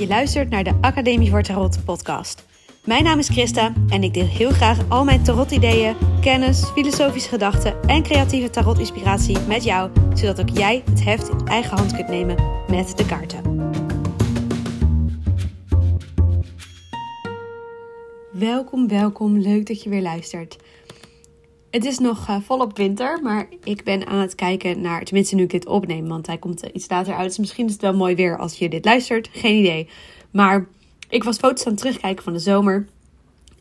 Je luistert naar de Academie voor Tarot podcast. Mijn naam is Christa en ik deel heel graag al mijn tarot-ideeën, kennis, filosofische gedachten en creatieve tarot-inspiratie met jou, zodat ook jij het heft in eigen hand kunt nemen met de kaarten. Welkom, welkom. Leuk dat je weer luistert. Het is nog uh, volop winter, maar ik ben aan het kijken naar, tenminste nu ik dit opneem, want hij komt iets later uit. Dus misschien is het wel mooi weer als je dit luistert. Geen idee. Maar ik was foto's aan het terugkijken van de zomer.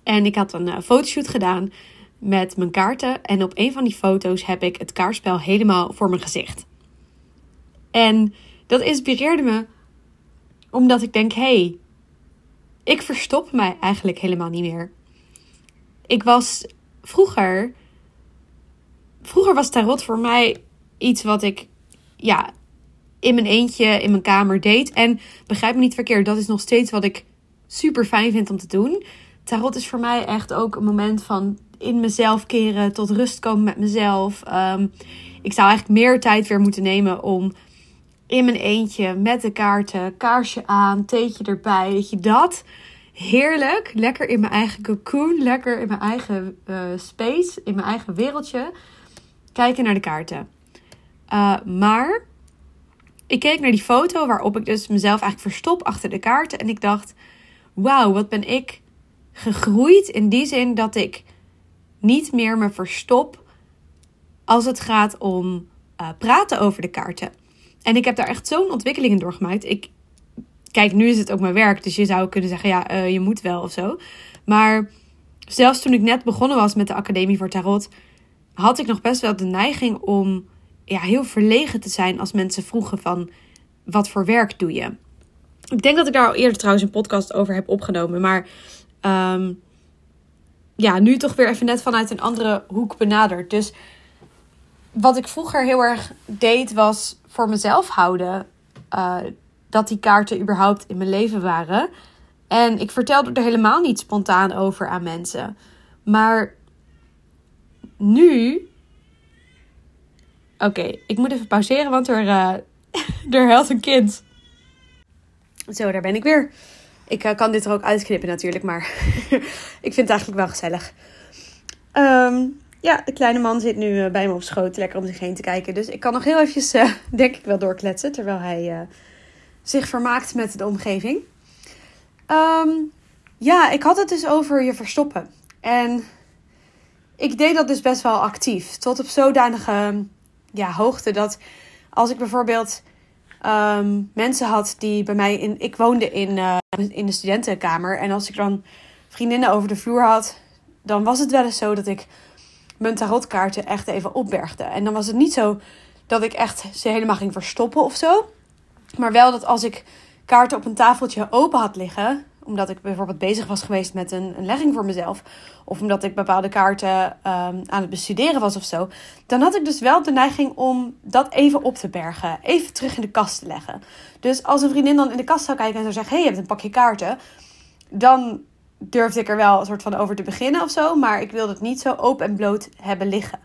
En ik had een uh, fotoshoot gedaan met mijn kaarten. En op een van die foto's heb ik het kaartspel helemaal voor mijn gezicht. En dat inspireerde me omdat ik denk: hé, hey, ik verstop mij eigenlijk helemaal niet meer. Ik was vroeger vroeger was tarot voor mij iets wat ik ja, in mijn eentje in mijn kamer deed. En begrijp me niet verkeerd, dat is nog steeds wat ik super fijn vind om te doen. Tarot is voor mij echt ook een moment van in mezelf keren, tot rust komen met mezelf. Ehm, ik zou eigenlijk meer tijd weer moeten nemen om in mijn eentje met de kaarten, kaarsje aan, theetje erbij. Weet je dat? Heerlijk. Lekker in mijn eigen cocoon. Lekker in mijn eigen uh, space. In mijn eigen wereldje kijken naar de kaarten. Uh, maar ik keek naar die foto waarop ik dus mezelf eigenlijk verstop achter de kaarten. En ik dacht, wauw, wat ben ik gegroeid in die zin dat ik niet meer me verstop als het gaat om uh, praten over de kaarten. En ik heb daar echt zo'n ontwikkeling in doorgemaakt. Ik, kijk, nu is het ook mijn werk, dus je zou kunnen zeggen, ja, uh, je moet wel of zo. Maar zelfs toen ik net begonnen was met de Academie voor Tarot, had ik nog best wel de neiging om ja, heel verlegen te zijn als mensen vroegen van wat voor werk doe je? Ik denk dat ik daar al eerder trouwens een podcast over heb opgenomen. Maar um, ja, nu toch weer even net vanuit een andere hoek benaderd. Dus wat ik vroeger heel erg deed was voor mezelf houden. Uh, dat die kaarten überhaupt in mijn leven waren. En ik vertelde er helemaal niet spontaan over aan mensen. Maar nu. Oké, ik moet even pauzeren, want er, uh, er huilt een kind. Zo, daar ben ik weer. Ik uh, kan dit er ook uitknippen natuurlijk, maar ik vind het eigenlijk wel gezellig. Um, ja, de kleine man zit nu uh, bij me op schoot, lekker om zich heen te kijken. Dus ik kan nog heel eventjes, denk ik wel, doorkletsen. Terwijl hij zich vermaakt met de omgeving. Um, ja, ik had het dus over je verstoppen. En ik deed dat dus best wel actief. Tot op zodanige ja, hoogte dat als ik bijvoorbeeld ehm, mensen had die bij mij in. Ik woonde in, uh, in de studentenkamer. En als ik dan vriendinnen over de vloer had, dan was het wel eens zo dat ik mijn tarotkaarten echt even opbergde. En dan was het niet zo dat ik echt ze helemaal ging verstoppen of zo. Maar wel dat als ik kaarten op een tafeltje open had liggen, omdat ik bijvoorbeeld bezig was geweest met een, een legging voor mezelf. Of omdat ik bepaalde kaarten um, aan het bestuderen was of zo. Dan had ik dus wel de neiging om dat even op te bergen. Even terug in de kast te leggen. Dus als een vriendin dan in de kast zou kijken en zou zeggen: hey, je hebt een pakje kaarten. Dan durfde ik er wel een soort van over te beginnen of zo. Maar ik wilde het niet zo open en bloot hebben liggen.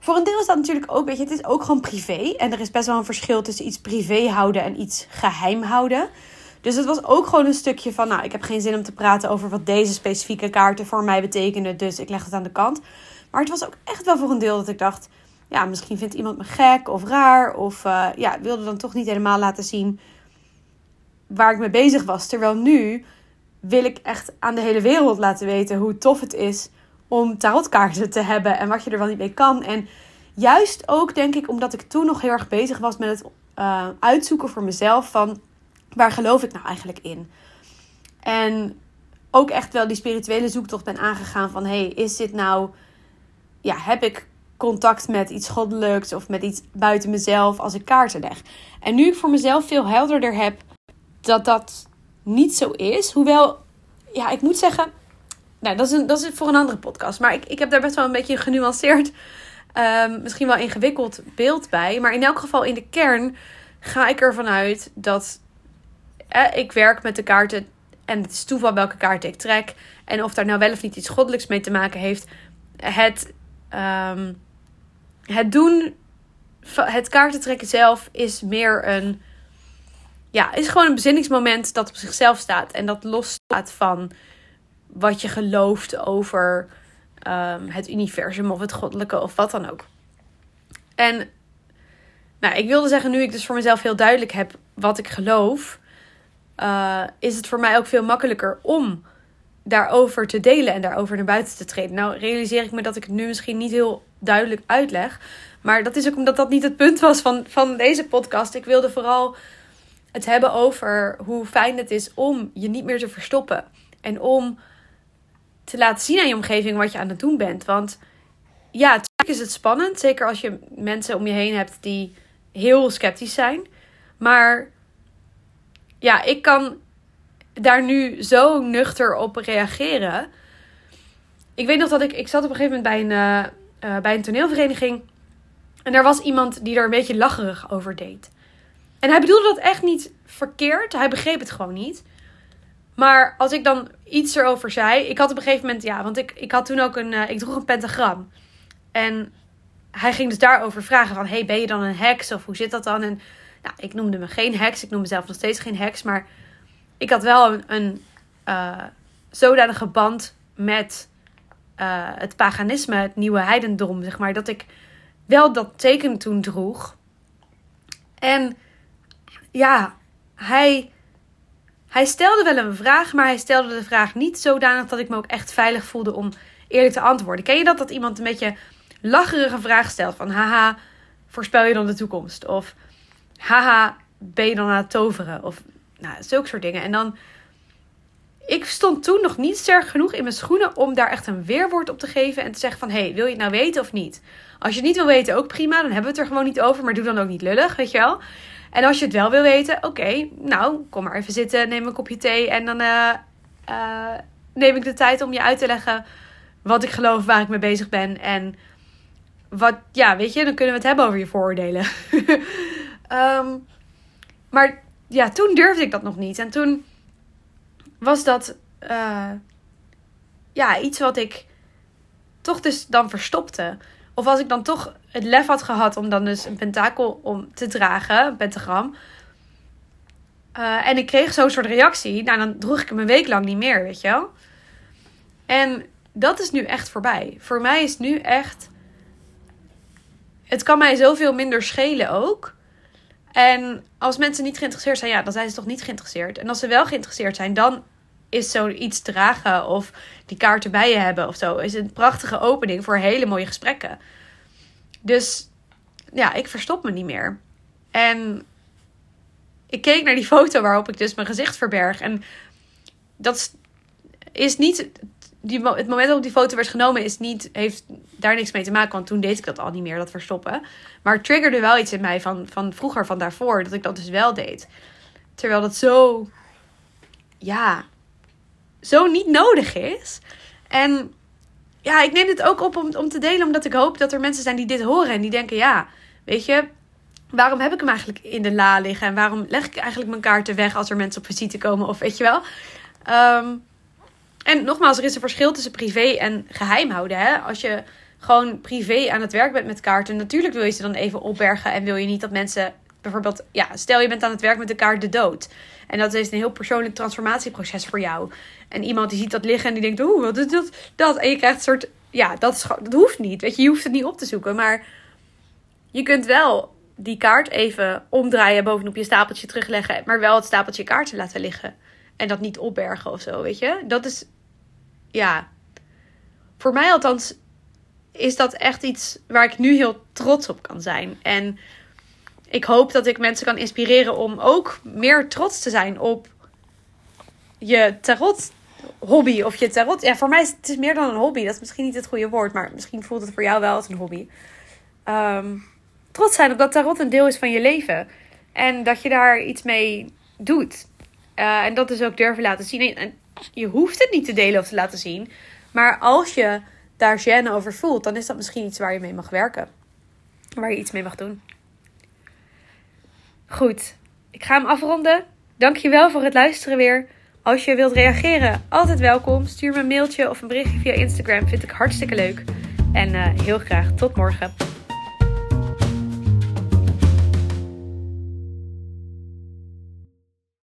Voor een deel is dat natuurlijk ook, weet je, het is ook gewoon privé. En er is best wel een verschil tussen iets privé houden en iets geheim houden. Dus het was ook gewoon een stukje van, nou, ik heb geen zin om te praten over wat deze specifieke kaarten voor mij betekenen. Dus ik leg het aan de kant. Maar het was ook echt wel voor een deel dat ik dacht, ja, misschien vindt iemand me gek of raar. Of uh, ja, wilde dan toch niet helemaal laten zien waar ik mee bezig was. Terwijl nu wil ik echt aan de hele wereld laten weten hoe tof het is om tarotkaarten te hebben en wat je er wel niet mee kan. En juist ook, denk ik, omdat ik toen nog heel erg bezig was met het uh, uitzoeken voor mezelf van waar geloof ik nou eigenlijk in? En ook echt wel die spirituele zoektocht ben aangegaan van... hey, is dit nou... Ja, heb ik contact met iets goddelijks of met iets buiten mezelf als ik kaarten leg? En nu ik voor mezelf veel helderder heb dat dat niet zo is... Hoewel, ja, ik moet zeggen... Nou, dat is, een, dat is voor een andere podcast. Maar ik, ik heb daar best wel een beetje genuanceerd... Um, misschien wel ingewikkeld beeld bij. Maar in elk geval in de kern ga ik ervan uit dat eh, ik werk met de kaarten en het is toeval welke kaarten ik trek. En of daar nou wel of niet iets goddelijks mee te maken heeft. Het, um, het doen, het kaarten trekken zelf is meer een, ja, is gewoon een bezinningsmoment dat op zichzelf staat. En dat losstaat van wat je gelooft over ehm, het universum of het goddelijke of wat dan ook. En nou, ik wilde zeggen, nu ik dus voor mezelf heel duidelijk heb wat ik geloof, uh, is het voor mij ook veel makkelijker om daarover te delen en daarover naar buiten te treden. Nou, realiseer ik me dat ik het nu misschien niet heel duidelijk uitleg. Maar dat is ook omdat dat niet het punt was van, van deze podcast. Ik wilde vooral het hebben over hoe fijn het is om je niet meer te verstoppen. En om te laten zien aan je omgeving wat je aan het doen bent. Want ja, natuurlijk is het spannend. Zeker als je mensen om je heen hebt die heel sceptisch zijn. Maar ja, ik kan daar nu zo nuchter op reageren. Ik weet nog dat ik... Ik zat op een gegeven moment bij een, uh, bij een toneelvereniging. En er was iemand die er een beetje lacherig over deed. En hij bedoelde dat echt niet verkeerd. Hij begreep het gewoon niet. Maar als ik dan iets erover zei. Ik had op een gegeven moment, ja, want ik, ik had toen ook een. Uh, ik droeg een pentagram. En hij ging dus daarover vragen: van, hey, ben je dan een heks? Of hoe zit dat dan? En nou, ik noemde me geen heks. Ik noem mezelf nog steeds geen heks. Maar ik had wel een, een uh, zodanige band met uh, het paganisme, het nieuwe heidendom, zeg maar. Dat ik wel dat teken toen droeg. En ja, hij, hij stelde wel een vraag, maar hij stelde de vraag niet zodanig dat ik me ook echt veilig voelde om eerlijk te antwoorden. Ken je dat? Dat iemand een beetje lacherige vraag stelt van haha, voorspel je dan de toekomst? Of haha, ben je dan aan het toveren? Of nou, zulke soort dingen. En dan, ik stond toen nog niet sterk genoeg in mijn schoenen om daar echt een weerwoord op te geven en te zeggen van, hey, wil je het nou weten of niet? Als je het niet wil weten, ook prima, dan hebben we het er gewoon niet over, maar doe dan ook niet lullig, weet je wel? En als je het wel wil weten, oké, nou, kom maar even zitten, neem een kopje thee en dan uh, uh, neem ik de tijd om je uit te leggen wat ik geloof, waar ik mee bezig ben en wat, ja, weet je, dan kunnen we het hebben over je vooroordelen. um, maar ja, toen durfde ik dat nog niet. En toen was dat uh, ja, iets wat ik toch dus dan verstopte. Of als ik dan toch het lef had gehad om dan dus een pentakel om te dragen, een pentagram. Uh, en ik kreeg zo'n soort reactie. Nou, dan droeg ik hem een week lang niet meer, weet je wel. En dat is nu echt voorbij. Voor mij is nu echt. Het kan mij zoveel minder schelen ook. En als mensen niet geïnteresseerd zijn, ja, dan zijn ze toch niet geïnteresseerd. En als ze wel geïnteresseerd zijn, dan is zoiets dragen of die kaarten bij je hebben of zo. Is een prachtige opening voor hele mooie gesprekken. Dus ja, ik verstop me niet meer. En ik keek naar die foto waarop ik dus mijn gezicht verberg. En dat is niet. Die, het moment waarop die foto werd genomen is niet, heeft daar niks mee te maken. Want toen deed ik dat al niet meer, dat verstoppen. Maar het triggerde wel iets in mij van, van vroeger, van daarvoor, dat ik dat dus wel deed. Terwijl dat zo. Ja, zo niet nodig is. En ja, ik neem dit ook op om, om te delen, omdat ik hoop dat er mensen zijn die dit horen en die denken: ja, weet je, waarom heb ik hem eigenlijk in de la liggen? En waarom leg ik eigenlijk mijn kaarten weg als er mensen op visite komen? Of weet je wel. Um, en nogmaals, er is een verschil tussen privé en geheim houden. Hè? Als je gewoon privé aan het werk bent met kaarten, natuurlijk wil je ze dan even opbergen en wil je niet dat mensen bijvoorbeeld, ja, stel je bent aan het werk met de kaart de dood. En dat is een heel persoonlijk transformatieproces voor jou. En iemand die ziet dat liggen en die denkt, oeh, wat is dat? dat? En je krijgt een soort, ja, dat, is, dat hoeft niet. Weet je, je hoeft het niet op te zoeken. Maar je kunt wel die kaart even omdraaien, bovenop je stapeltje terugleggen. Maar wel het stapeltje kaarten laten liggen. En dat niet opbergen of zo, weet je. Dat is, ja, voor mij althans is dat echt iets waar ik nu heel trots op kan zijn. En ik hoop dat ik mensen kan inspireren om ook meer trots te zijn op je tarot hobby of je tarot. Ja, voor mij is het meer dan een hobby. Dat is misschien niet het goede woord, maar misschien voelt het voor jou wel als een hobby. Um, trots zijn op dat tarot een deel is van je leven. En dat je daar iets mee doet. Uh, en dat dus ook durven laten zien. En je hoeft het niet te delen of te laten zien. Maar als je daar gêne over voelt, dan is dat misschien iets waar je mee mag werken. Waar je iets mee mag doen. Goed, ik ga hem afronden. Dankjewel voor het luisteren weer. Als je wilt reageren, altijd welkom. Stuur me een mailtje of een berichtje via Instagram. Vind ik hartstikke leuk. En uh, heel graag tot morgen.